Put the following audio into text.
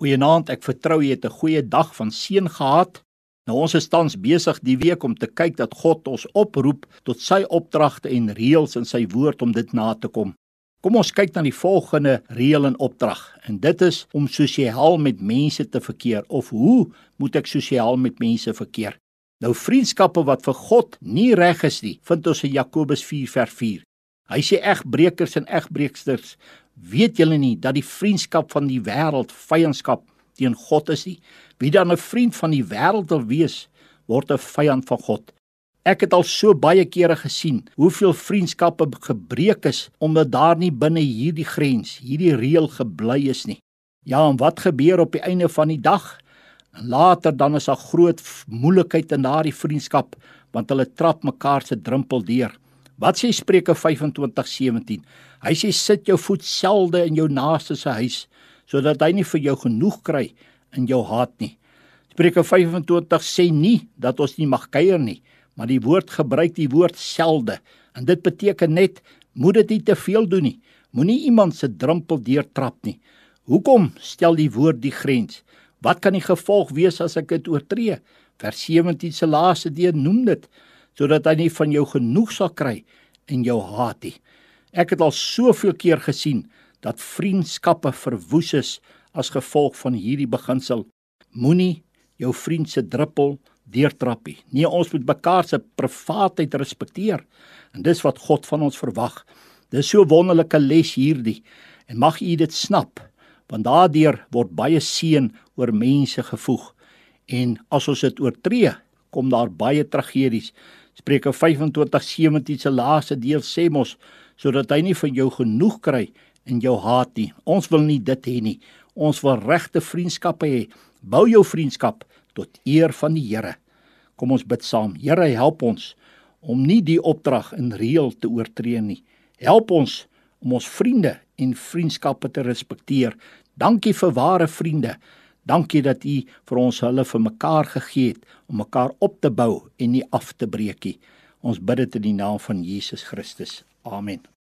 Goeienaand, ek vertrou jy het 'n goeie dag van seën gehad. Nou ons is tans besig die week om te kyk dat God ons oproep tot sy opdragte en reëls in sy woord om dit na te kom. Kom ons kyk na die volgende reël en opdrag en dit is om sosiaal met mense te verkeer of hoe moet ek sosiaal met mense verkeer? Nou vriendskappe wat vir God nie reg is nie, vind ons in Jakobus 4:4. Hy sê egbreekers en egbreeksters Weet julle nie dat die vriendskap van die wêreld vyandskap teen God is nie? Wie dan 'n vriend van die wêreld wil wees, word 'n vyand van God. Ek het al so baie kere gesien hoeveel vriendskappe gebreek is omdat daar nie binne hierdie grens, hierdie reël gebly is nie. Ja, en wat gebeur op die einde van die dag? Later dan is daar groot moeilikheid in daardie vriendskap want hulle trap mekaar se drempel deur. Wat sê Spreuke 25:17? Hy sê sit jou voet selde in jou naaste se huis sodat hy nie vir jou genoeg kry in jou haat nie. Spreuke 25 sê nie dat ons nie mag kuier nie, maar die woord gebruik die woord selde en dit beteken net moet dit nie te veel doen nie. Moenie iemand se drempel deurtrap nie. Hoekom stel die woord die grens? Wat kan die gevolg wees as ek dit oortree? Vers 17 se laaste deel noem dit sodat hy nie van jou genoeg sal kry en jou haat nie. Ek het al soveel keer gesien dat vriendskappe verwoes is as gevolg van hierdie beginsel. Moenie jou vriend se druppel deurtrap nie. Nee, ons moet mekaar se privaatheid respekteer en dis wat God van ons verwag. Dis so wonderlike les hierdie en mag u dit snap want daardeur word baie seën oor mense gevoeg en as ons dit oortree kom daar baie tragedies Spreuke 25:17 se laaste deel sê mos sodat hy nie van jou genoeg kry en jou haat nie. Ons wil nie dit hê nie. Ons wil regte vriendskappe hê. Bou jou vriendskap tot eer van die Here. Kom ons bid saam. Here, help ons om nie die opdrag in reël te oortree nie. Help ons om ons vriende en vriendskappe te respekteer. Dankie vir ware vriende. Dankie dat U vir ons hulle vir mekaar gegee het om mekaar op te bou en nie af te breek nie. Ons bid dit in die naam van Jesus Christus. Amen.